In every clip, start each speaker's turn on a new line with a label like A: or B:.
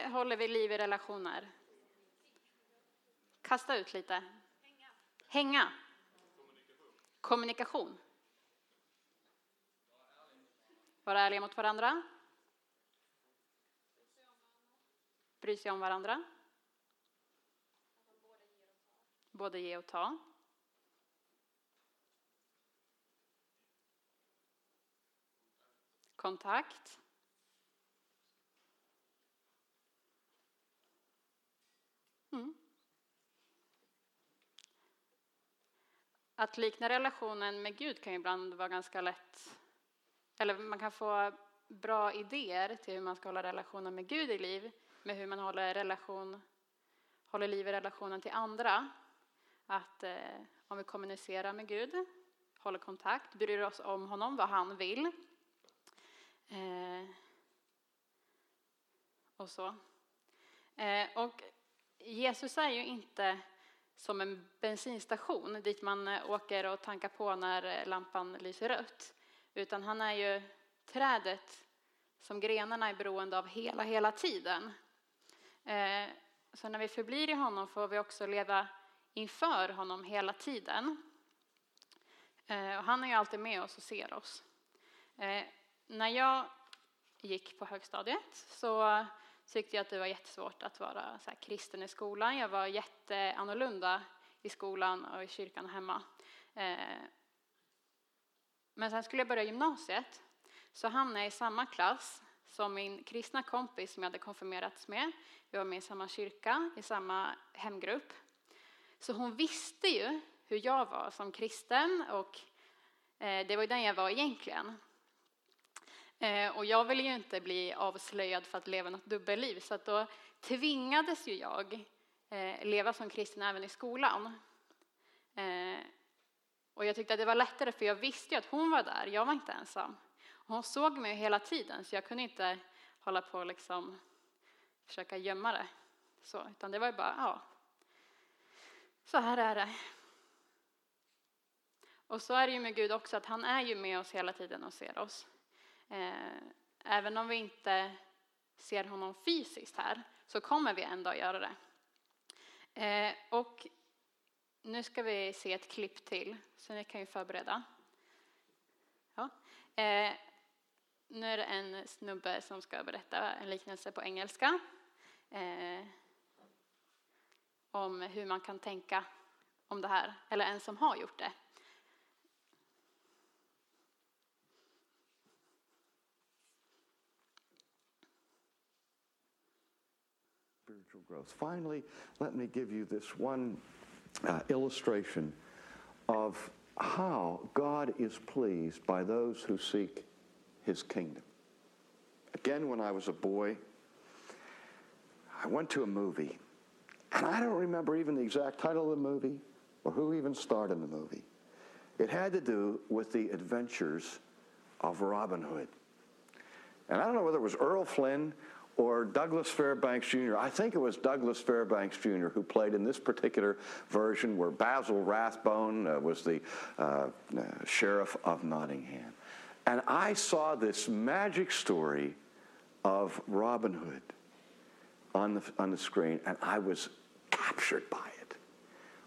A: Hur håller vi liv i relationer? Kasta ut lite. Hänga. Kommunikation. Vara ärliga mot varandra. Bry sig om varandra. Både ge och ta. Kontakt. Mm. Att likna relationen med Gud kan ibland vara ganska lätt. Eller man kan få bra idéer till hur man ska hålla relationen med Gud i liv. Med hur man håller, relation, håller liv i relationen till andra. Att eh, om vi kommunicerar med Gud, håller kontakt, bryr oss om honom, vad han vill. Eh, och så. Eh, och Jesus är ju inte som en bensinstation dit man eh, åker och tankar på när eh, lampan lyser rött. Utan han är ju trädet som grenarna är beroende av hela, hela tiden. Eh, så när vi förblir i honom får vi också leva inför honom hela tiden. Och han är ju alltid med oss och ser oss. När jag gick på högstadiet så tyckte jag att det var jättesvårt att vara så kristen i skolan. Jag var jätteannorlunda i skolan och i kyrkan hemma. Eh, men sen skulle jag börja gymnasiet. Så hamnade jag i samma klass som min kristna kompis som jag hade konfirmerats med. Vi var med i samma kyrka, i samma hemgrupp. Så hon visste ju hur jag var som kristen och eh, det var ju den jag var egentligen. Eh, och jag ville ju inte bli avslöjad för att leva något dubbelliv så att då tvingades ju jag eh, leva som kristen även i skolan. Eh, och jag tyckte att det var lättare för jag visste ju att hon var där, jag var inte ensam. Hon såg mig hela tiden så jag kunde inte hålla på och liksom försöka gömma det. Så, utan det var ju bara, ja, så här är det. Och så är det ju med Gud också, att han är ju med oss hela tiden och ser oss. Eh, även om vi inte ser honom fysiskt här så kommer vi ändå göra det. Eh, och nu ska vi se ett klipp till, så ni kan ju förbereda. Ja. Eh, nu är det en snubbe som ska berätta en liknelse på engelska om hur man kan tänka om det här, eller en som har gjort det.
B: Spiritual growth. Finally, let me give you this one uh, illustration of how God is pleased by those who seek his kingdom. Again, when I was a boy, I went to a movie, and I don't remember even the exact title of the movie or who even starred in the movie. It had to do with the adventures of Robin Hood. And I don't know whether it was Earl Flynn or Douglas Fairbanks Jr. I think it was Douglas Fairbanks Jr. who played in this particular version where Basil Rathbone uh, was the uh, uh, sheriff of Nottingham. And I saw this magic story of Robin Hood on the, on the screen, and I was captured by it.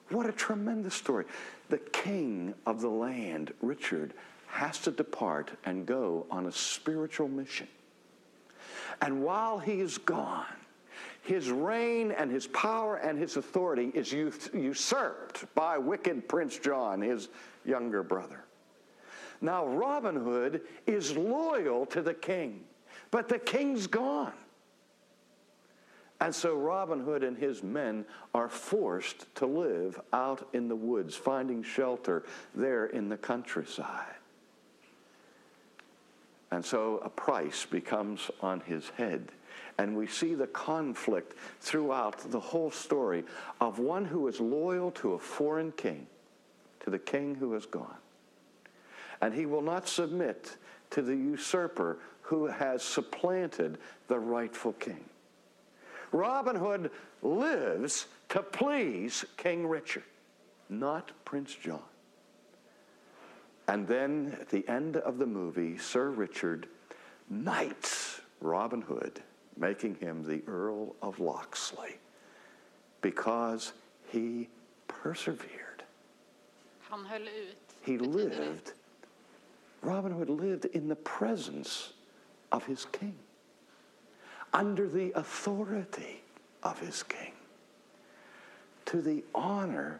B: What a tremendous story. The king of the land, Richard, has to depart and go on a spiritual mission. And while he is gone, his reign and his power and his authority is usurped by wicked Prince John, his younger brother. Now, Robin Hood is loyal to the king, but the king's gone. And so Robin Hood and his men are forced to live out in the woods, finding shelter there in the countryside. And so a price becomes on his head. And we see the conflict throughout the whole story of one who is loyal to a foreign king, to the king who is gone. And he will not submit to the usurper who has supplanted the rightful king. Robin Hood lives to please King Richard, not Prince John. And then at the end of the movie, Sir Richard knights Robin Hood making him the Earl of Locksley because he persevered.
A: Han höll ut.
B: He lived, Robin Hood lived in the presence of his king, under the authority of his king, to the honor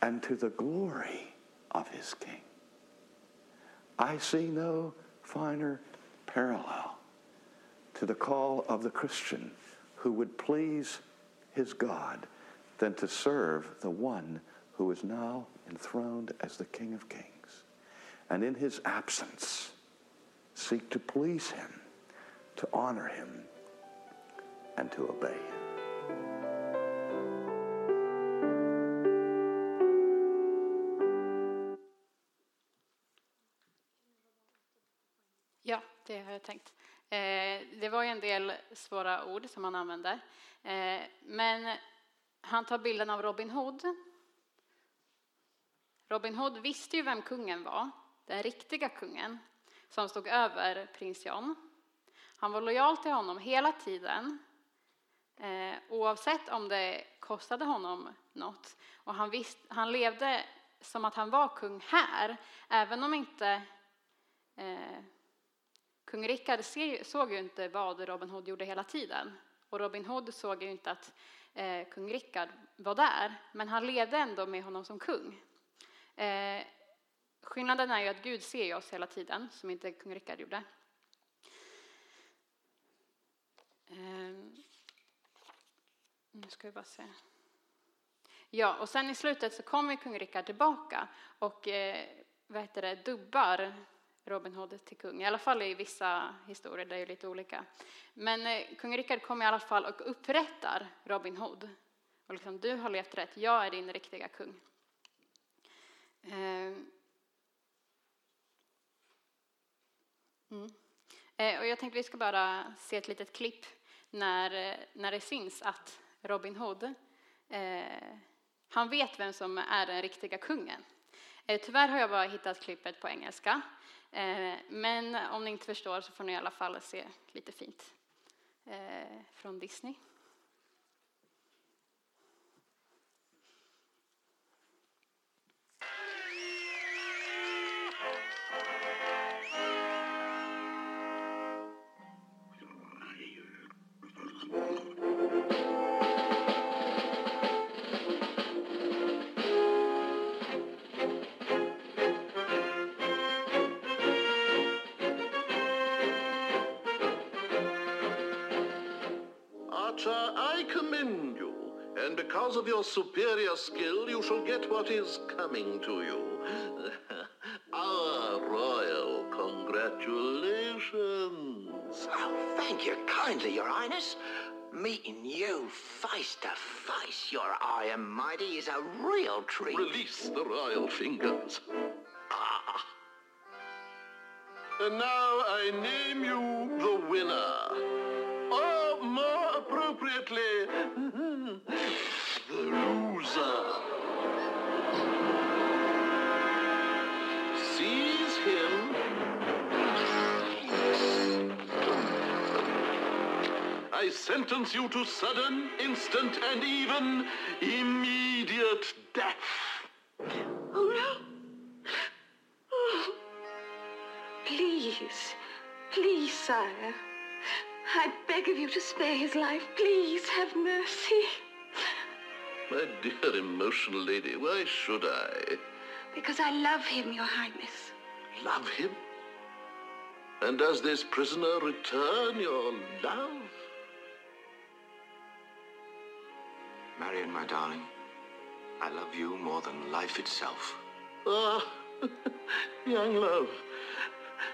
B: and to the glory of his king. I see no finer parallel to the call of the Christian who would please his God than to serve the one who is now enthroned as the King of Kings. And in his absence, seek to please him, to honor him, and to obey him.
A: Det har jag tänkt. Eh, det var ju en del svåra ord som han använde. Eh, men han tar bilden av Robin Hood. Robin Hood visste ju vem kungen var, den riktiga kungen, som stod över prins John. Han var lojal till honom hela tiden, eh, oavsett om det kostade honom något. Och han, visst, han levde som att han var kung här, även om inte eh, Kung Rickard såg ju inte vad Robin Hood gjorde hela tiden. Och Robin Hood såg ju inte att eh, kung Rickard var där. Men han levde ändå med honom som kung. Eh, skillnaden är ju att Gud ser oss hela tiden, som inte kung Rickard gjorde. Eh, nu ska vi bara se. Ja, och sen i slutet så kommer kung Rickard tillbaka och eh, vad heter det, dubbar Robin Hood till kung. I alla fall i vissa historier, det är ju lite olika. Men eh, kung Rickard kommer i alla fall och upprättar Robin Hood. Och liksom, du har levt rätt, jag är din riktiga kung. Eh, mm. Eh, och jag tänkte vi ska bara se ett litet klipp när, när det syns att Robin Hood, eh, han vet vem som är den riktiga kungen. Eh, tyvärr har jag bara hittat klippet på engelska. Eh, men om ni inte förstår så får ni i alla fall se lite fint eh, från Disney.
C: Of your superior skill, you shall get what is coming to you. Our royal congratulations.
D: Oh, thank you kindly, Your Highness. Meeting you face to face, Your High and Mighty, is a real treat.
C: Release the royal fingers. Ah. And now I name you the winner. Or more appropriately, sentence you to sudden, instant, and even immediate death.
E: Oh no! Oh. Please, please, sire. I beg of you to spare his life. Please have mercy.
C: My dear emotional lady, why should I?
E: Because I love him, Your Highness.
C: Love him? And does this prisoner return your love?
D: Marion, my darling, I love you more than life itself.
C: Ah, young love,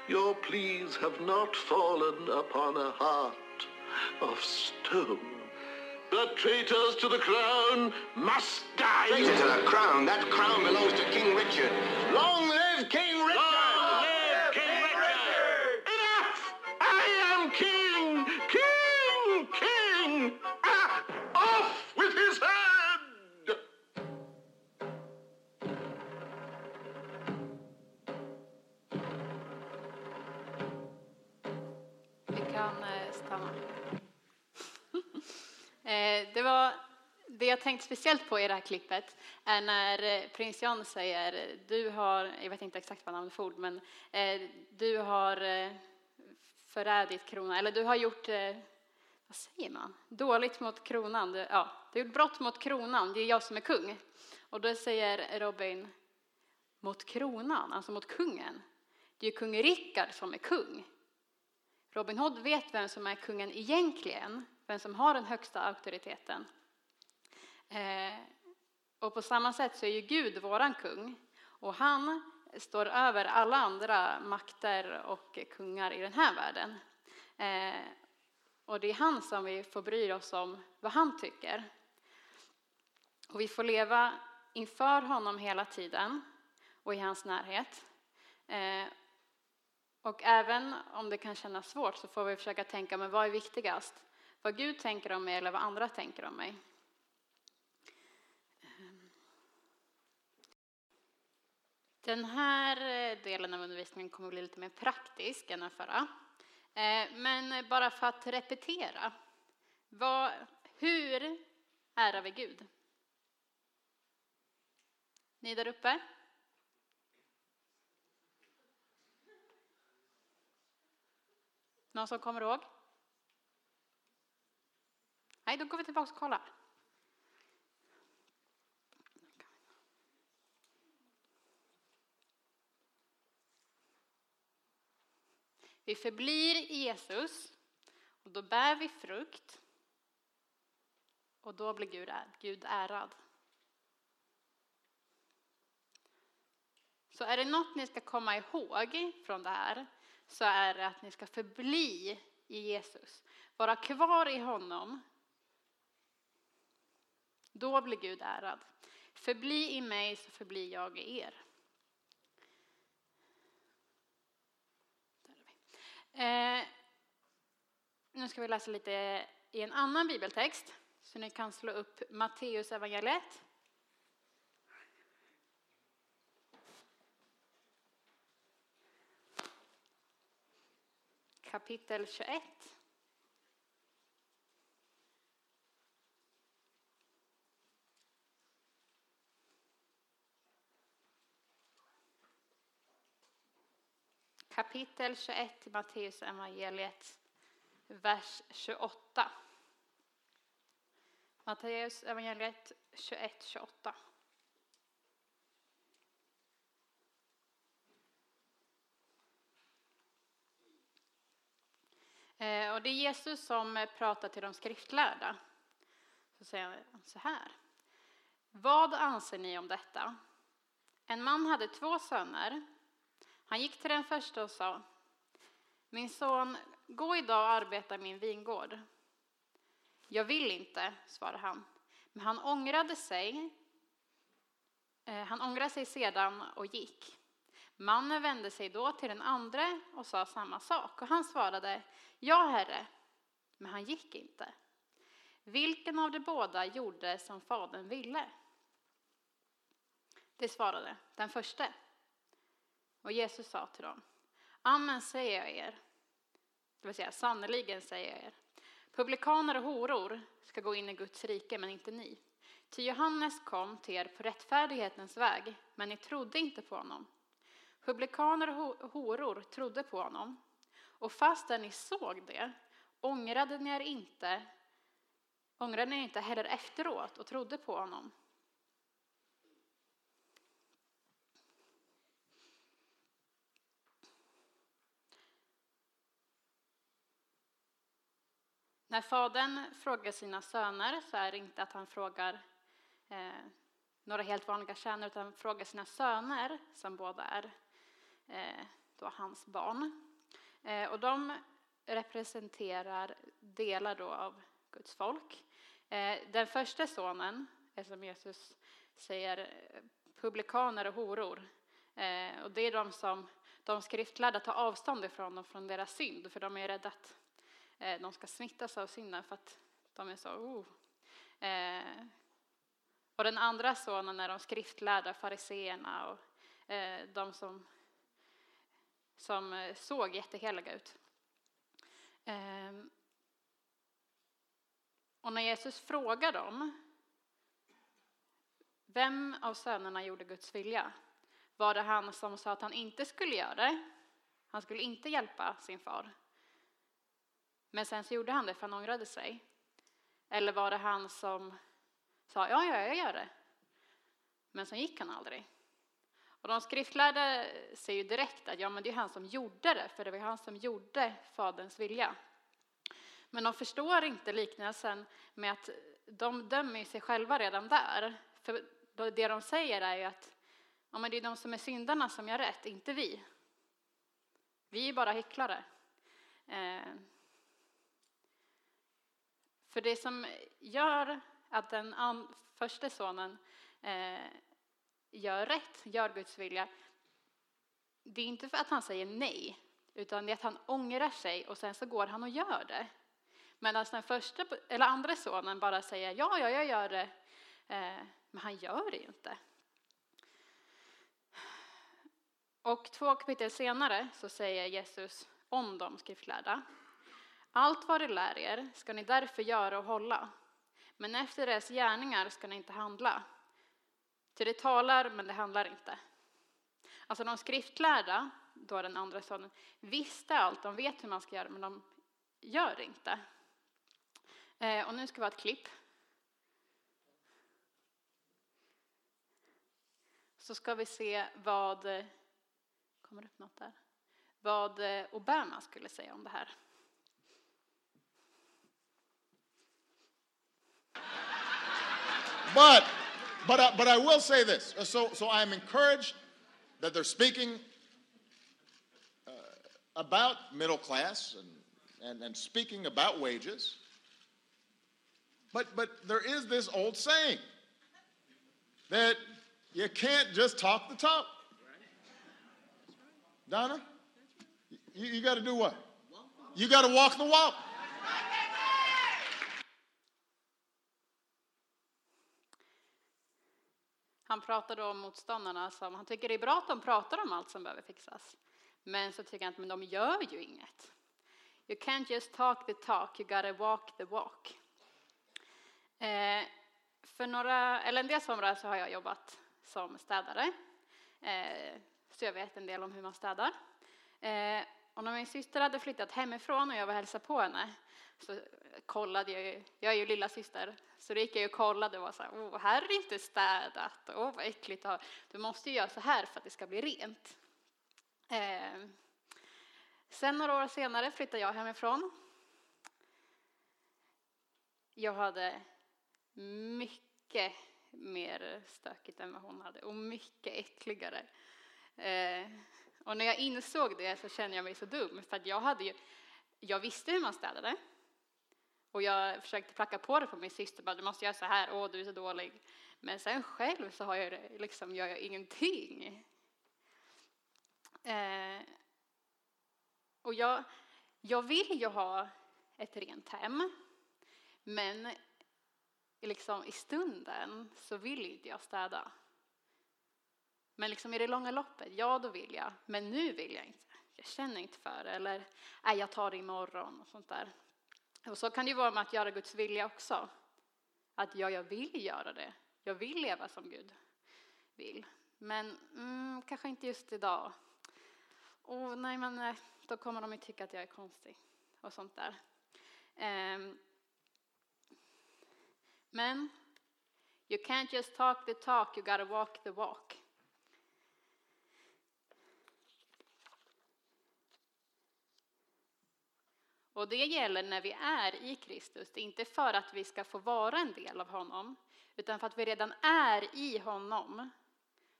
C: your pleas have not fallen upon a heart of stone. The traitors to the crown must die.
D: Traitor to the crown. That crown belongs to King Richard. Long live King
A: kan eh, stanna. Eh, det, var, det jag tänkt speciellt på i det här klippet är när eh, prins John säger du har, jag vet inte exakt vad namnet för ord, men du har förrädit kronan, eller du har gjort vad säger man? Dåligt mot kronan. Du, ja, du har gjort brott mot kronan, det är jag som är kung. Och då säger Robin, mot kronan, alltså mot kungen. Det är ju kung Rickard som är kung. Robin Hood vet vem som är kungen egentligen, vem som har den högsta auktoriteten. Eh, och på samma sätt så är ju Gud våran kung och han står över alla andra makter och kungar i den här världen. Eh, och det är han som vi får bry oss om vad han tycker. Och vi får leva inför honom hela tiden och i hans närhet. Eh, och även om det kan kännas svårt så får vi försöka tänka, men vad är viktigast? Vad Gud tänker om mig eller vad andra tänker om mig? Den här eh, delen av undervisningen kommer att bli lite mer praktisk än den förra. Eh, men bara för att repetera. Vad, hur ärar vi Gud? Ni där uppe? Någon som kommer ihåg? Nej, då går vi tillbaka och kollar. Vi förblir i Jesus och då bär vi frukt och då blir Gud, Gud ärad. Så är det något ni ska komma ihåg från det här så är det att ni ska förbli i Jesus. Vara kvar i honom. Då blir Gud ärad. Förbli i mig så förblir jag i er. Eh, nu ska vi läsa lite i en annan bibeltext. Så ni kan slå upp Matteus evangeliet. Kapitel 21. kapitel 21 i Matteus evangeliet, vers 28. Matteus evangeliet 21, 28. Eh, och det är Jesus som eh, pratar till de skriftlärda. Så säger han så här. Vad anser ni om detta? En man hade två söner. Han gick till den första och sa, min son, gå idag och arbeta i min vingård. Jag vill inte, svarade han. Men han ångrade sig. Eh, han ångrade sig sedan och gick. Mannen vände sig då till den andra och sa samma sak. Och han svarade, ja herre, men han gick inte. Vilken av de båda gjorde som fadern ville? Det svarade den första. Och Jesus sa till dem, amen säger jag er, det vill säga sannerligen säger jag er, publikaner och horor ska gå in i Guds rike, men inte ni. Ty Johannes kom till er på rättfärdighetens väg, men ni trodde inte på honom. Publikaner och horor trodde på honom, och fastän ni såg det ångrade ni er inte, ångrade ni inte heller efteråt och trodde på honom. När fadern frågar sina söner så är det inte att han frågar eh, några helt vanliga tjänare utan han frågar sina söner som båda är Eh, då hans barn. Eh, och de representerar delar då av Guds folk. Eh, den första sonen är som Jesus säger publikaner och horor. Och det är de som de skriftlärda tar avstånd ifrån och från deras synd för de är rädda att de ska smittas av synden för att de är så oh. Och den andra sonen är de skriftlärda fariseerna och de som, som eh, såg jätteheliga ut. Ehm, och när Jesus frågar dem, vem av sönerna gjorde Guds vilja? Var det han som sa att han inte skulle göra det? Han skulle inte hjälpa sin far. Men sen så gjorde han det för han ångrade sig. Eller var det han som sa, ja, ja, jag gör det. Men sen gick han aldrig. Och de skriftlärda ser ju direkt att ja, men det är han som gjorde det, för det var han som gjorde Faderns vilja. Men de förstår inte liknelsen med att de dömer sig själva redan där. För det de säger är ju att ja, men det är de som är syndarna som gör rätt, inte vi. Vi är bara hycklare. Eh, för det som gör att den första sonen eh, gör rätt, gör Guds vilja, det är inte för att han säger nej, utan det är att han ångrar sig och sen så går han och gör det. Medan alltså den första, eller andra sonen bara säger ja, ja, jag gör det, eh, men han gör det ju inte. Och två kapitel senare så säger Jesus om de skriftlärda. Allt vad du lär er ska ni därför göra och hålla, men efter deras gärningar ska ni inte handla. Ty det talar, men det handlar inte. Alltså de skriftlärda, då den andra sonen, visste allt, de vet hur man ska göra, men de gör det inte. Eh, och nu ska vi ha ett klipp. Så ska vi se vad, eh, kommer upp något där? Vad eh, Obama skulle säga om det här.
F: But, but, uh, but I will say this. So, so I'm encouraged that they're speaking uh, about middle class and, and, and speaking about wages. But, but there is this old saying that you can't just talk the talk. Donna, you, you got to do what? You got to walk the walk.
A: Han pratar då om motståndarna som han tycker det är bra att de pratar om allt som behöver fixas. Men så tycker han att men de gör ju inget. You can't just talk the talk, you gotta walk the walk. Eh, för några, eller en del somrar så har jag jobbat som städare. Eh, så jag vet en del om hur man städar. Eh, och när min syster hade flyttat hemifrån och jag var hälsa på henne så kollade jag ju, jag är ju lilla syster, så då gick jag och kollade och var så här, oh, här är det inte städat, åh oh, vad äckligt, du måste ju göra så här för att det ska bli rent. Eh, sen några år senare flyttade jag hemifrån. Jag hade mycket mer stökigt än vad hon hade och mycket äckligare. Eh, och när jag insåg det så kände jag mig så dum för att jag hade ju, jag visste hur man städade. Och jag försökte placka på det på min syster, bara, du måste göra så här, åh du är så dålig. Men sen själv så har jag liksom, gör jag ingenting. Eh, och jag, jag vill ju ha ett rent hem, men liksom i stunden så vill inte jag städa. Men liksom i det långa loppet, ja då vill jag, men nu vill jag inte. Jag känner inte för det, eller nej, jag tar det imorgon och sånt där. Och så kan det ju vara med att göra Guds vilja också. Att ja, jag vill göra det. Jag vill leva som Gud vill. Men mm, kanske inte just idag. Och nej, men eh, då kommer de ju tycka att jag är konstig och sånt där. Um, men you can't just talk the talk, you gotta walk the walk. Och det gäller när vi är i Kristus. Det är inte för att vi ska få vara en del av honom, utan för att vi redan är i honom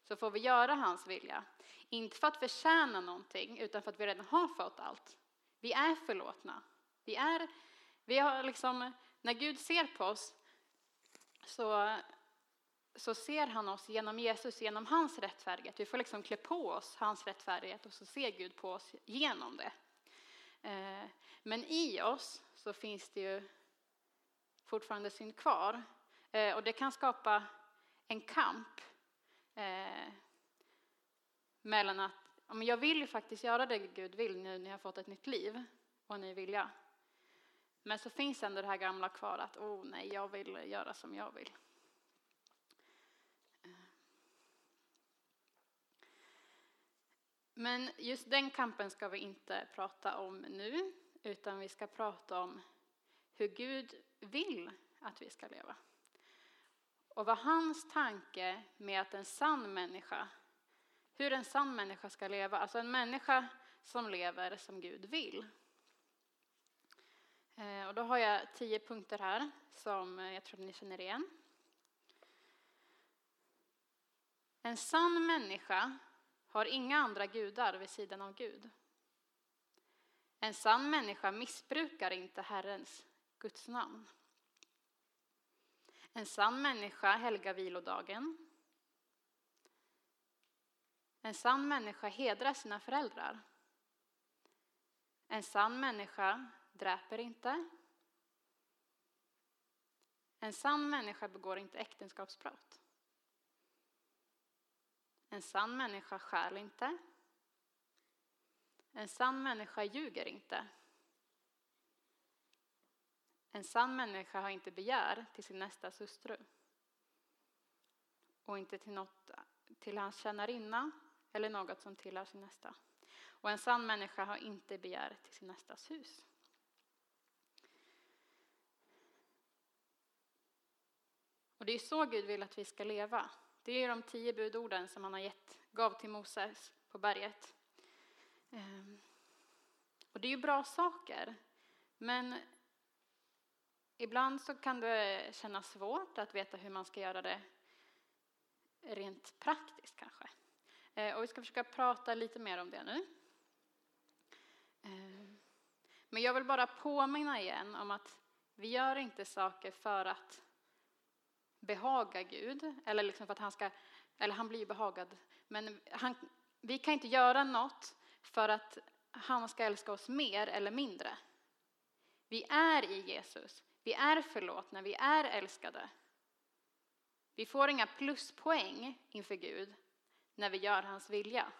A: så får vi göra hans vilja. Inte för att förtjäna någonting, utan för att vi redan har fått allt. Vi är förlåtna. Vi är, vi har liksom, när Gud ser på oss så, så ser han oss genom Jesus, genom hans rättfärdighet. Vi får liksom klä på oss hans rättfärdighet och så ser Gud på oss genom det. Eh, men i oss så finns det ju fortfarande synd kvar. Eh, och det kan skapa en kamp eh, mellan att men jag vill ju faktiskt göra det Gud vill nu när jag har fått ett nytt liv och en ny vilja. Men så finns ändå det här gamla kvar att oh nej, jag vill göra som jag vill. Men just den kampen ska vi inte prata om nu, utan vi ska prata om hur Gud vill att vi ska leva. Och vad hans tanke med att en sann människa, hur en sann människa ska leva, alltså en människa som lever som Gud vill. Eh, och då har jag tio punkter här som jag tror ni känner igen. En sann människa har inga andra gudar vid sidan av Gud. En sann människa missbrukar inte Herrens, Guds namn. En sann människa helgar vilodagen. En sann människa hedrar sina föräldrar. En sann människa dräper inte. En sann människa begår inte äktenskapsbrott. En sann människa stjäl inte. En sann människa ljuger inte. En sann människa har inte begär till sin nästas hustru och inte till, något, till hans tjänarinna eller något som tillhör sin nästa. Och en sann människa har inte begär till sin nästas hus. Och det är så Gud vill att vi ska leva. Det är de tio budorden som han har gett, gav till Moses på berget. Ehm, och det är ju bra saker, men ibland så kan det kännas svårt att veta hur man ska göra det rent praktiskt kanske. Eh, och vi ska försöka prata lite mer om det nu. Ehm, men jag vill bara påminna igen om att vi gör inte saker för att behaga Gud, eller liksom för att han ska, eller han blir behagad, men han, vi kan inte göra något för att han ska älska oss mer eller mindre. Vi är i Jesus, vi är förlåtna, vi är älskade. Vi får inga pluspoäng inför Gud när vi gör hans vilja.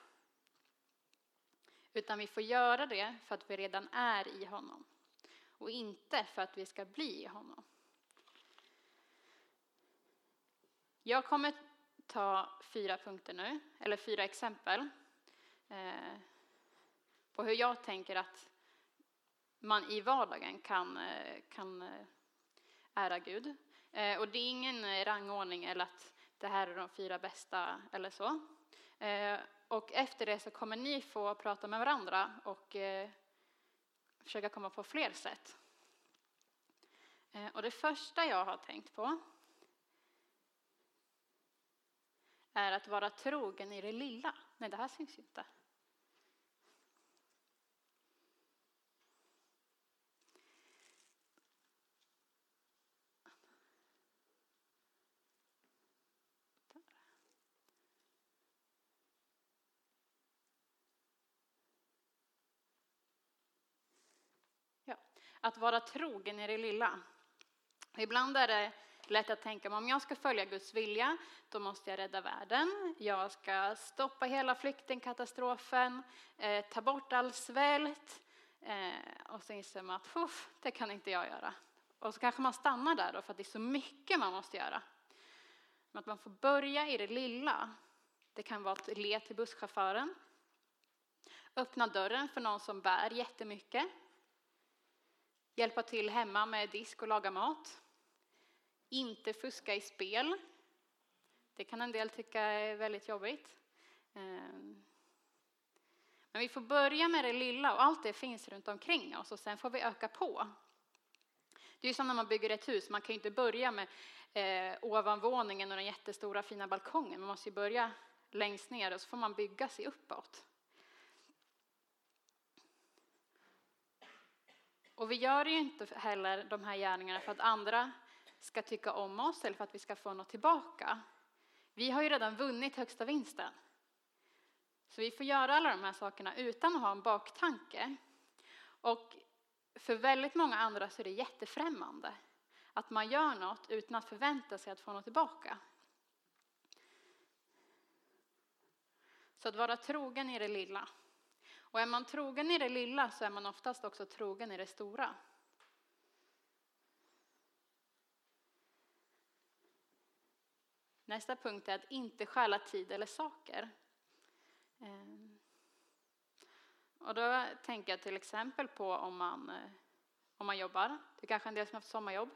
A: Utan vi får göra det för att vi redan är i honom och inte för att vi ska bli i honom. Jag kommer ta fyra punkter nu, eller fyra exempel eh, på hur jag tänker att man i vardagen kan, eh, kan eh, ära Gud. Eh, och det är ingen rangordning eller att det här är de fyra bästa eller så. Och efter det så kommer ni få prata med varandra och försöka komma på fler sätt. Och det första jag har tänkt på är att vara trogen i det lilla. Nej, det här syns ju inte. Ja, att vara trogen i det lilla. Ibland är det lätt att tänka om jag ska följa Guds vilja, då måste jag rädda världen. Jag ska stoppa hela flyktingkatastrofen, eh, ta bort all svält. Eh, och så inser man att det kan inte jag göra. Och så kanske man stannar där då för att det är så mycket man måste göra. Men att man får börja i det lilla. Det kan vara att le till busschauffören. Öppna dörren för någon som bär jättemycket. Hjälpa till hemma med disk och laga mat. Inte fuska i spel. Det kan en del tycka är väldigt jobbigt. Ehm. Men vi får börja med det lilla och allt det finns runt omkring oss och sen får vi öka på. Det är som när man bygger ett hus, man kan ju inte börja med eh, ovanvåningen och den jättestora fina balkongen. Man måste ju börja längst ner och så får man bygga sig uppåt. Och vi gör ju inte heller de här gärningarna för att andra ska tycka om oss eller för att vi ska få något tillbaka. Vi har ju redan vunnit högsta vinsten. Så vi får göra alla de här sakerna utan att ha en baktanke. Och för väldigt många andra så är det jättefrämmande att man gör något utan att förvänta sig att få något tillbaka. Så att vara trogen i det lilla. Och är man trogen i det lilla så är man oftast också trogen i det stora. Nästa punkt är att inte stjäla tid eller saker. Ehm. Och då tänker jag till exempel på om man, eh, om man jobbar. Det är kanske en del som har haft sommarjobb.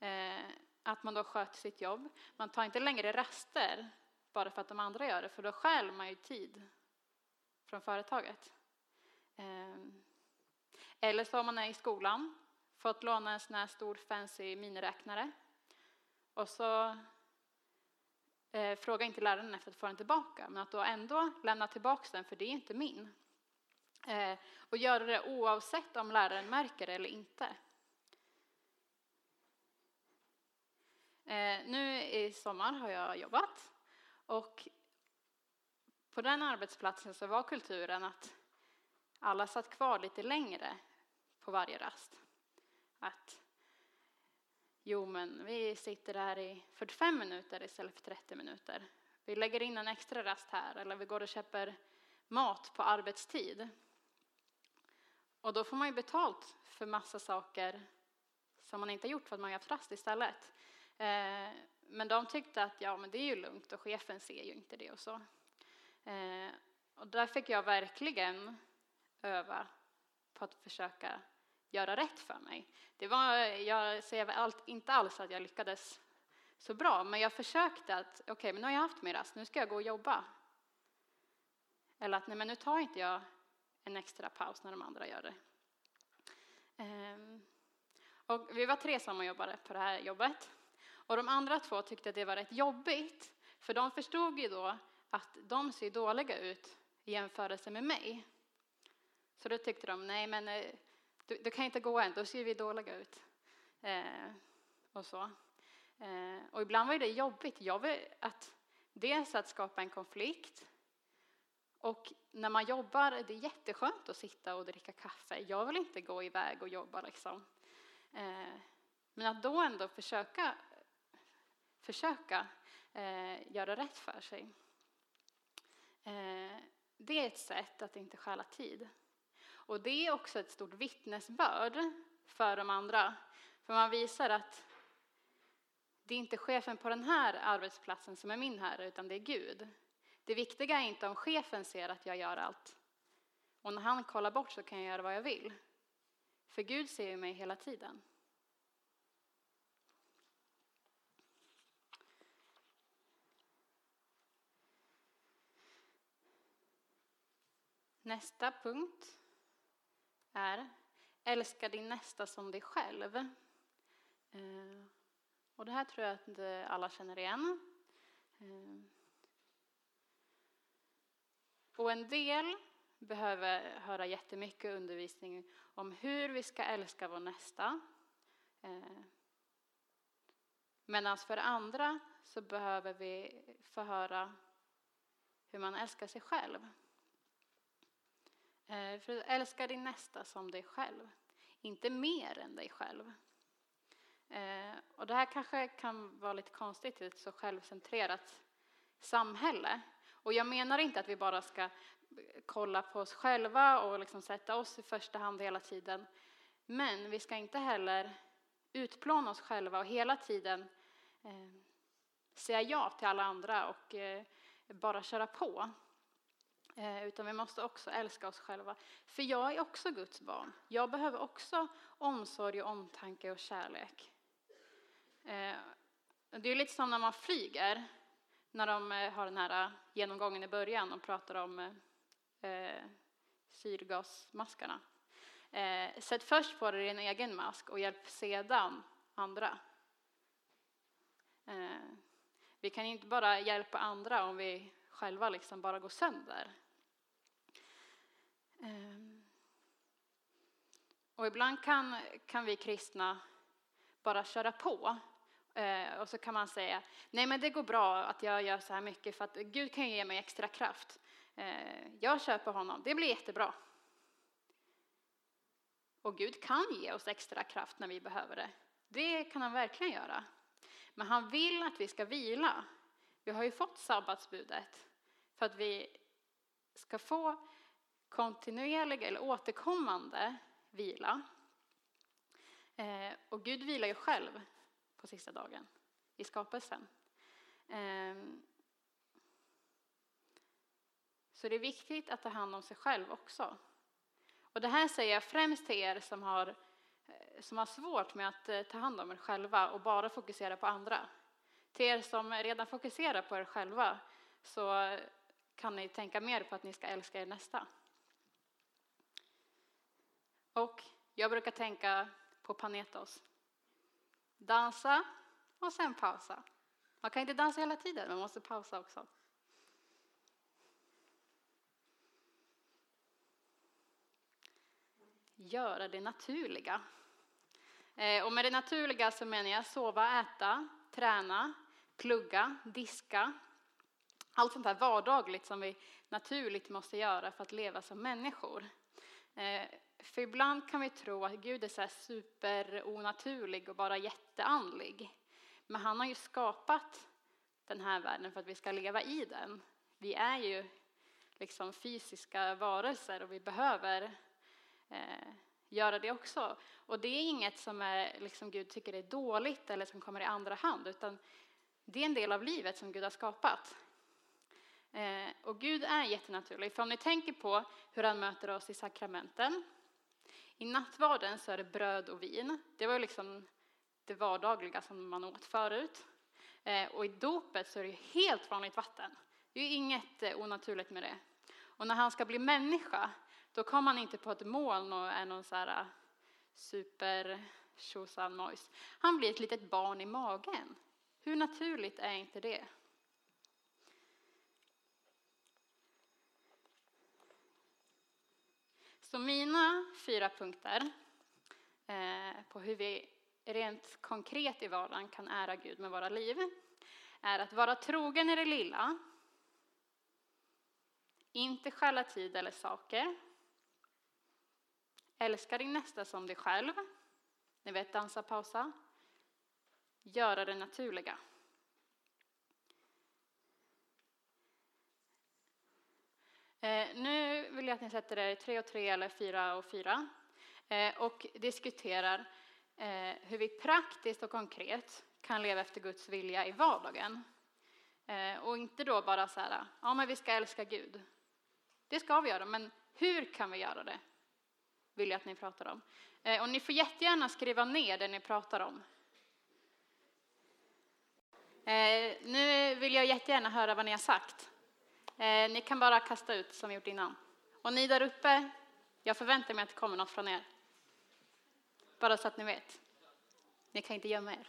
A: Eh, att man då sköter sitt jobb. Man tar inte längre raster bara för att de andra gör det, för då stjäl man ju tid från företaget. Ehm. Eller så om man är i skolan, fått låna en sån här stor fancy miniräknare och så eh, fråga inte läraren efter att få den tillbaka, men att då ändå lämna tillbaka den, för det är inte min. Eh, och göra det oavsett om läraren märker det eller inte. Eh, nu i sommar har jag jobbat och på den arbetsplatsen så var kulturen att alla satt kvar lite längre på varje rast. Att jo, men vi sitter här i 45 minuter istället för 30 minuter. Vi lägger in en extra rast här eller vi går och köper mat på arbetstid. Och då får man ju betalt för massa saker som man inte har gjort för att man har haft rast istället. Eh, men de tyckte att ja, men det är ju lugnt och chefen ser ju inte det och så. Eh, och där fick jag verkligen öva på att försöka göra rätt för mig. Det var, jag säger allt, inte alls att jag lyckades så bra, men jag försökte att okej, okay, men nu har jag haft min rast, nu ska jag gå och jobba. Eller att nej, men nu tar inte jag en extra paus när de andra gör det. Ehm, och vi var tre sommarjobbare på det här jobbet. Och de andra två tyckte att det var rätt jobbigt, för de förstod ju då att de ser dåliga ut i jämförelse med mig. Så då tyckte de, nej men eh, du, du kan inte gå än, då ser vi dåliga ut. Eh, och så. Eh, och ibland var det jobbigt. Jag vill att dels att skapa en konflikt och när man jobbar, det är jätteskönt att sitta och dricka kaffe. Jag vill inte gå iväg och jobba liksom. Eh, men att då ändå försöka, försöka eh, göra rätt för sig. Eh, det är ett sätt att inte stjäla tid. Och det är också ett stort vittnesbörd för de andra. För man visar att det är inte chefen på den här arbetsplatsen som är min herre, utan det är Gud. Det viktiga är inte om chefen ser att jag gör allt. Och när han kollar bort så kan jag göra vad jag vill. För Gud ser ju mig hela tiden. Nästa punkt är älska din nästa som dig själv. Eh, och det här tror jag att eh, alla känner igen. Eh, och en del behöver höra jättemycket undervisning om hur vi ska älska vår nästa. Medan för andra så behöver vi få höra hur man älskar sig själv. Eh, för att älska din nästa som dig själv, inte mer än dig själv. Eh, och det här kanske kan vara lite konstigt i ett så självcentrerat samhälle. Och jag menar inte att vi bara ska kolla på oss själva och liksom sätta oss i första hand hela tiden. Men vi ska inte heller utplåna oss själva och hela tiden eh, säga ja till alla andra och bara köra på. Eh, utan vi måste också älska oss själva. För jag är också Guds barn. Jag behöver också omsorg och omtanke och kärlek. Eh, det är lite som när man flyger när de eh, har den här genomgången i början och pratar om syrgasmaskarna. Sätt först på dig din egen mask och hjälp sedan andra. Vi kan inte bara hjälpa andra om vi själva liksom bara går sönder. Ehm. Och ibland kan, kan vi kristna bara köra på eh, och så kan man säga, nej men det går bra att jag gör så här mycket för att Gud kan ge mig extra kraft. Eh, jag köper honom, det blir jättebra. Och Gud kan ge oss extra kraft när vi behöver det. Det kan han verkligen göra. Men han vill att vi ska vila. Vi har ju fått sabbatsbudet för att vi ska få kontinuerlig eller återkommande vila. Eh, och Gud vilar ju själv på sista dagen i skapelsen. Ehm, så det är viktigt att ta hand om sig själv också. Och det här säger jag främst till er som har, eh, som har svårt med att eh, ta hand om er själva och bara fokusera på andra. Till er som redan fokuserar på er själva så kan ni tänka mer på att ni ska älska er nästa. Och jag brukar tänka på Panetos. Dansa och sen pausa. Man kan inte dansa hela tiden, man måste pausa också. Göra det naturliga. Eh, och med det naturliga så menar jag sova, äta, träna, plugga, diska. Allt sånt här vardagligt som vi naturligt måste göra för att leva som människor. Eh, för ibland kan vi tro att Gud är så här superonaturlig och bara jätteandlig. Men han har ju skapat den här världen för att vi ska leva i den. Vi är ju liksom fysiska varelser och vi behöver eh, göra det också. Och det är inget som är, liksom Gud tycker är dåligt eller som kommer i andra hand, utan det är en del av livet som Gud har skapat. Eh, och Gud är jättenaturlig. För om ni tänker på hur han möter oss i sakramenten. I nattvarden så är det bröd och vin. Det var liksom det vardagliga som man åt förut. Eh, och i dopet så är det helt vanligt vatten. Det är inget eh, onaturligt med det. Och när han ska bli människa, då kommer han inte på ett moln och är någon så här eh, super tjosan mojs. Han blir ett litet barn i magen. Hur naturligt är inte det? Så mina fyra punkter eh, på hur vi rent konkret i vardagen kan ära Gud med våra liv är att vara trogen i det lilla, inte stjäla tid eller saker, älska din nästa som dig själv, ni vet dansa, pausa, göra det naturliga. Eh, nu vill jag att ni sätter er tre och tre eller fyra och fyra eh, och diskuterar eh, hur vi praktiskt och konkret kan leva efter Guds vilja i vardagen. Och inte då bara så här, ja men vi ska älska Gud. Det ska vi göra, men hur kan vi göra det? Vill jag att ni pratar om. Och ni får jättegärna skriva ner det ni pratar om. Nu vill jag jättegärna höra vad ni har sagt. Eh, ni kan bara kasta ut som vi gjort innan. Och ni där uppe, jag förväntar mig att det kommer något från er. Bara så att ni vet. Ni kan inte gömma er.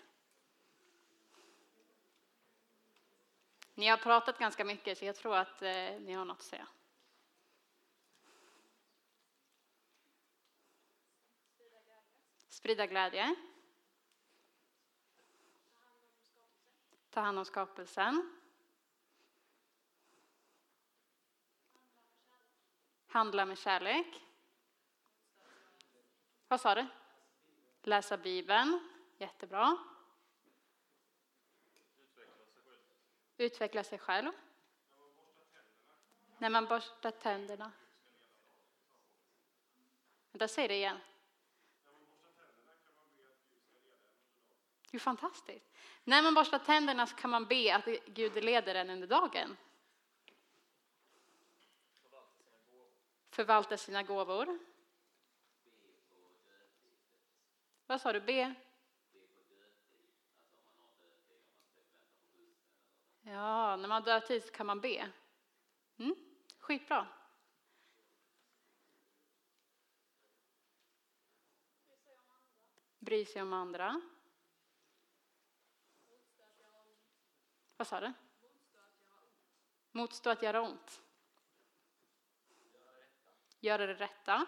A: Ni har pratat ganska mycket så jag tror att eh, ni har något att säga. Sprida glädje. Ta hand om skapelsen. Handla med kärlek. Vad sa du? Läsa Bibeln. Jättebra. Utveckla sig själv. När man borstar tänderna. Vänta, säg det igen. Det är fantastiskt. När man borstar tänderna så kan man be att Gud leder en under dagen. Förvalta sina gåvor. Vad sa du? Be? Ja, när man dör tid så kan man be. Mm, skitbra. Bry sig om andra. Vad sa du? Motstå att göra ont göra det rätta.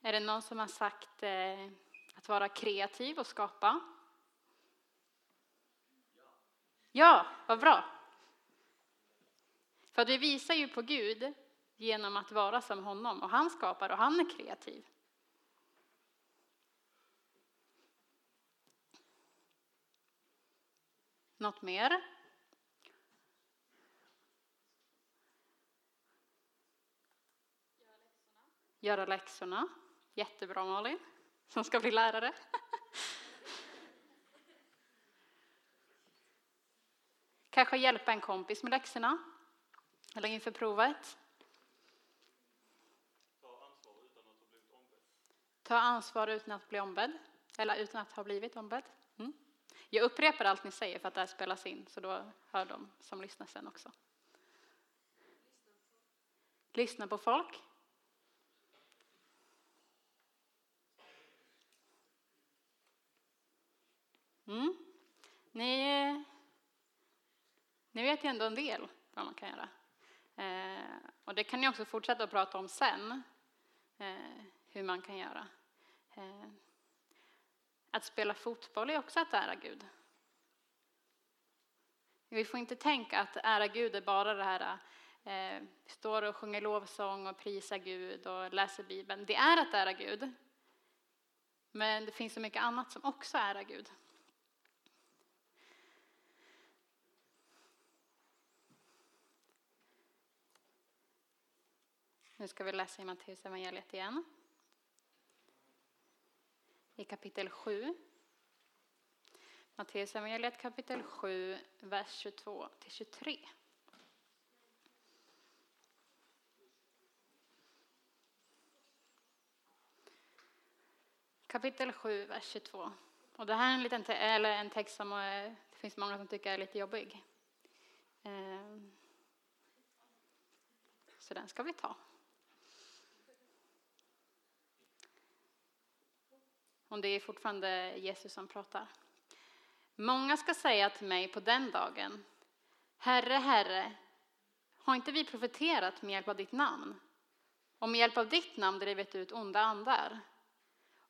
A: Är det någon som har sagt eh, att vara kreativ och skapa? Ja, vad bra. För att vi visar ju på Gud genom att vara som honom och han skapar och han är kreativ. Något mer? göra läxorna. Jättebra Malin, som ska bli lärare. Kanske hjälpa en kompis med läxorna eller inför provet. Ta ansvar utan att bli ombedd, eller utan att ha blivit ombedd. Jag upprepar allt ni säger för att det här spelas in, så då hör de som lyssnar sen också. Lyssna på folk. Mm. Ni, ni vet ju ändå en del vad man kan göra. Eh, och det kan ni också fortsätta att prata om sen, eh, hur man kan göra. Eh, att spela fotboll är också att ära Gud. Vi får inte tänka att ära Gud är bara det här eh, står och sjunger lovsång och prisar Gud och läser Bibeln. Det är att ära Gud. Men det finns så mycket annat som också är Gud. Nu ska vi läsa i Matteus evangeliet igen. I kapitel 7. Matteus evangeliet kapitel 7, vers 22 till 23. Kapitel 7, vers 22. Och det här är en, liten eller en text som eh, det finns många som tycker är lite jobbig. Ehm, så den ska vi ta. Och det är fortfarande Jesus som pratar. Många ska säga till mig på den dagen, Herre, Herre, har inte vi profeterat med hjälp av ditt namn? Och med hjälp av ditt namn drivit ut onda andar?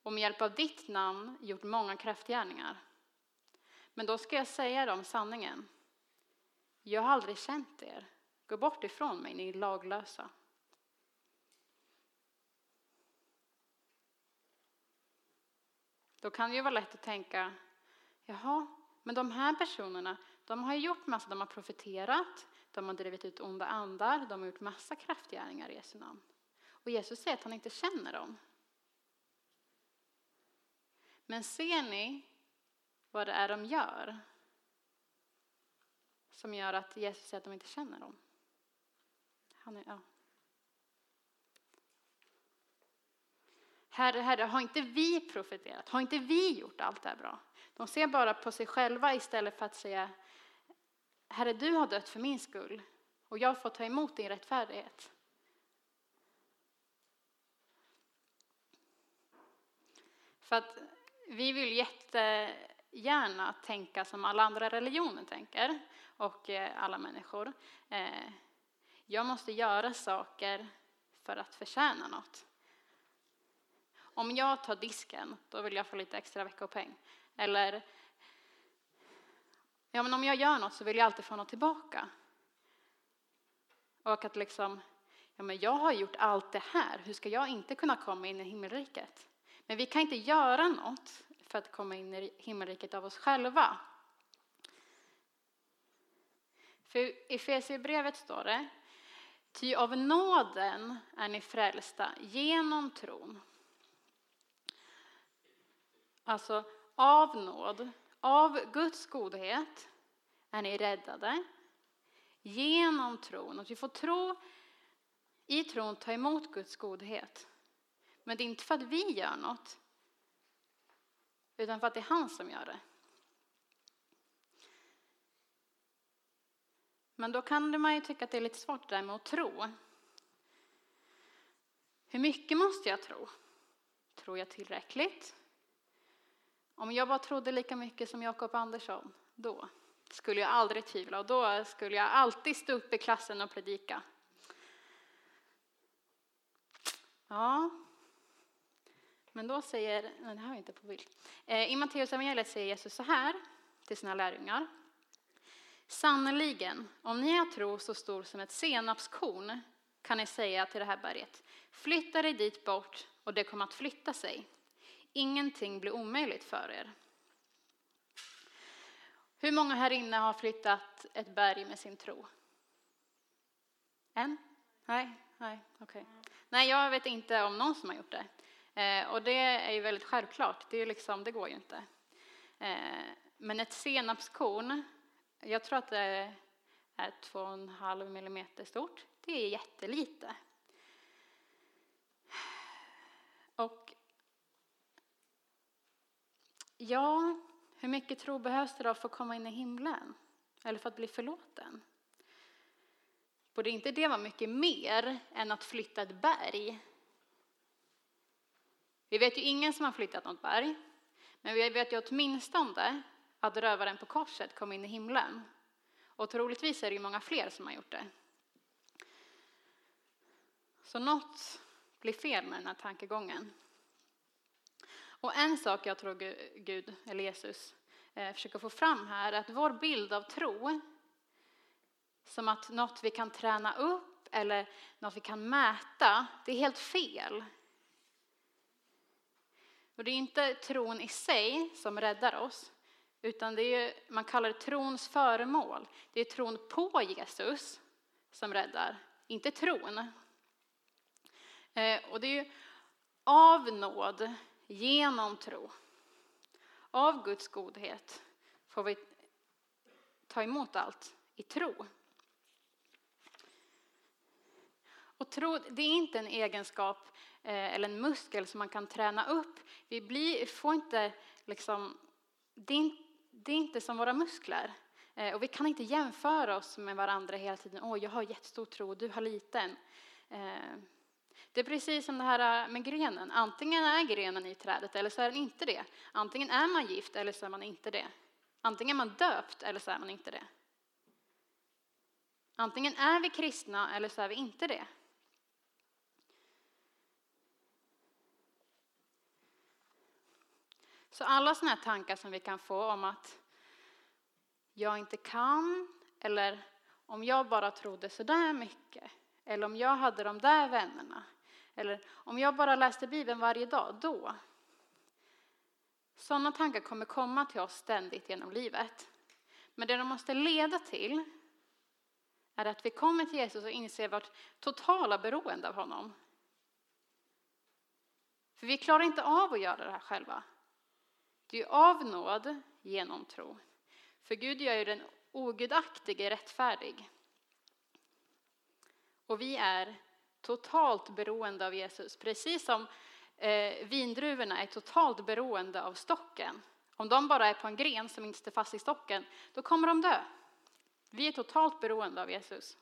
A: Och med hjälp av ditt namn gjort många kraftgärningar? Men då ska jag säga dem sanningen. Jag har aldrig känt er. Gå bort ifrån mig, ni laglösa. Då kan det ju vara lätt att tänka, jaha, men de här personerna, de har gjort massa, de har profeterat, de har drivit ut onda andar, de har gjort massa kraftgärningar i Jesu namn. Och Jesus säger att han inte känner dem. Men ser ni vad det är de gör? Som gör att Jesus säger att de inte känner dem. Han är, ja. Herre, Herre, har inte vi profeterat? Har inte vi gjort allt det här bra? De ser bara på sig själva istället för att säga Herre, du har dött för min skull och jag får ta emot din rättfärdighet. För att vi vill jättegärna tänka som alla andra religioner tänker och eh, alla människor. Eh, jag måste göra saker för att förtjäna något. Om jag tar disken, då vill jag få lite extra veckopeng. Eller ja, men om jag gör något så vill jag alltid få något tillbaka. Och att liksom, ja men jag har gjort allt det här, hur ska jag inte kunna komma in i himmelriket? Men vi kan inte göra något för att komma in i himmelriket av oss själva. För i Efesierbrevet står det, ty av nåden är ni frälsta genom tron. Alltså av nåd, av Guds godhet är ni räddade genom tron. Att vi får tro, i tron ta emot Guds godhet. Men det är inte för att vi gör något, utan för att det är han som gör det. Men då kan man ju tycka att det är lite svårt det där med att tro. Hur mycket måste jag tro? Tror jag tillräckligt? Om jag bara trodde lika mycket som Jakob Andersson, då skulle jag aldrig tvivla och då skulle jag alltid stå upp i klassen och predika. Ja, men då säger, nej det här är inte på bild. Eh, I Matteus evangeliet säger Jesus så här till sina lärjungar. Sannerligen, om ni har tro så stor som ett senapskorn kan ni säga till det här berget, flytta dig dit bort och det kommer att flytta sig. Ingenting blir omöjligt för er. Hur många här inne har flyttat ett berg med sin tro? En? Nej, nej, Okej. Nej, jag vet inte om någon som har gjort det. Eh, och det är ju väldigt självklart, det, är liksom, det går ju inte. Eh, men ett senapskorn, jag tror att det är 2,5 millimeter stort, det är jättelite. Och ja, hur mycket tro behövs det då för att komma in i himlen? Eller för att bli förlåten? Borde inte det vara mycket mer än att flytta ett berg? Vi vet ju ingen som har flyttat något berg, men vi vet ju åtminstone att rövaren på korset kom in i himlen. Och troligtvis är det ju många fler som har gjort det. Så något blir fel med den här tankegången. Och en sak jag tror Gud, eller Jesus, eh, försöker få fram här är att vår bild av tro, som att något vi kan träna upp eller något vi kan mäta, det är helt fel. Och det är inte tron i sig som räddar oss, utan det är, man kallar det trons föremål. Det är tron på Jesus som räddar, inte tron. Eh, och det är av nåd, genom tro. Av Guds godhet får vi ta emot allt i tro. Och tro, det är inte en egenskap eh, eller en muskel som man kan träna upp. Vi blir, får inte liksom, det är, det är inte som våra muskler. Eh, och vi kan inte jämföra oss med varandra hela tiden. Åh, jag har jättestor tro och du har liten. Eh, det är precis som det här äh, med grenen. Antingen är grenen i trädet eller så är den inte det. Antingen är man gift eller så är man inte det. Antingen är man döpt eller så är man inte det. Antingen är vi kristna eller så är vi inte det. Så alla sådana här tankar som vi kan få om att jag inte kan, eller om jag bara trodde sådär mycket, eller om jag hade de där vännerna, eller om jag bara läste Bibeln varje dag, då. Sådana tankar kommer komma till oss ständigt genom livet. Men det de måste leda till är att vi kommer till Jesus och inser vårt totala beroende av honom. För vi klarar inte av att göra det här själva. Det är av nåd genom tro. För Gud gör ju den ogudaktige rättfärdig. Och vi är totalt beroende av Jesus, precis som eh, vindruvorna är totalt beroende av stocken. Om de bara är på en gren som inte sitter fast i stocken, då kommer de dö. Vi är totalt beroende av Jesus.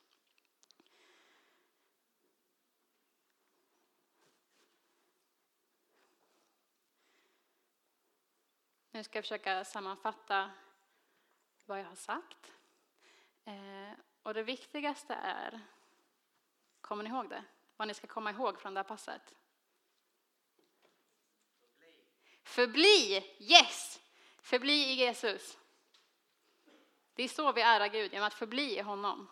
A: Nu ska jag försöka sammanfatta vad jag har sagt. Eh, och det viktigaste är, kommer ni ihåg det? Vad ni ska komma ihåg från det här passet? Förbli, yes! Förbli i Jesus. Det är så vi ärar Gud, genom att förbli i honom.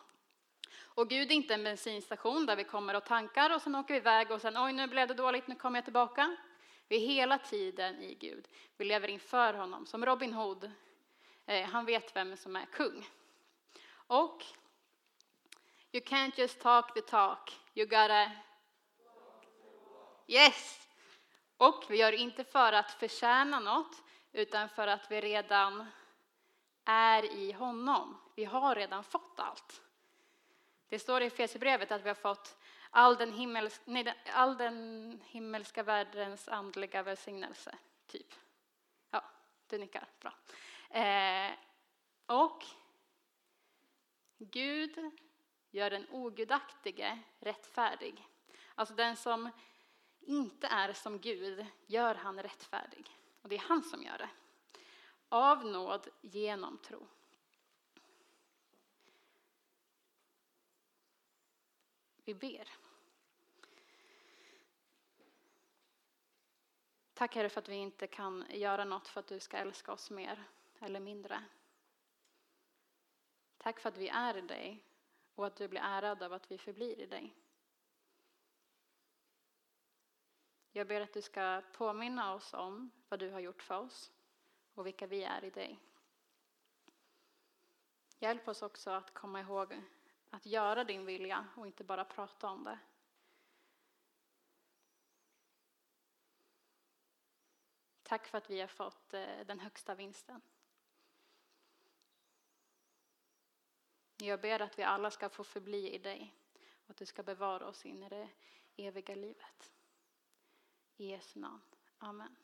A: Och Gud är inte en bensinstation där vi kommer och tankar och sen åker vi iväg och sen oj nu blev det dåligt, nu kommer jag tillbaka. Vi är hela tiden i Gud. Vi lever inför honom. Som Robin Hood, eh, han vet vem som är kung. Och you can't just talk the talk, you gotta... Yes! Och vi gör det inte för att förtjäna något, utan för att vi redan är i honom. Vi har redan fått allt. Det står i Efesierbrevet att vi har fått all den, himmels, nej, all den himmelska världens andliga välsignelse, typ. Ja, du nickar. Bra. Eh, och Gud gör den ogudaktige rättfärdig. Alltså den som inte är som Gud gör han rättfärdig. Och det är han som gör det. Av nåd genom tro. Vi ber. Tack Herre för att vi inte kan göra något för att du ska älska oss mer eller mindre. Tack för att vi är i dig och att du blir ärad av att vi förblir i dig. Jag ber att du ska påminna oss om vad du har gjort för oss och vilka vi är i dig. Hjälp oss också att komma ihåg att göra din vilja och inte bara prata om det. Tack för att vi har fått eh, den högsta vinsten. Jag ber att vi alla ska få förbli i dig och att du ska bevara oss in i det eviga livet. I Jesu namn. Amen.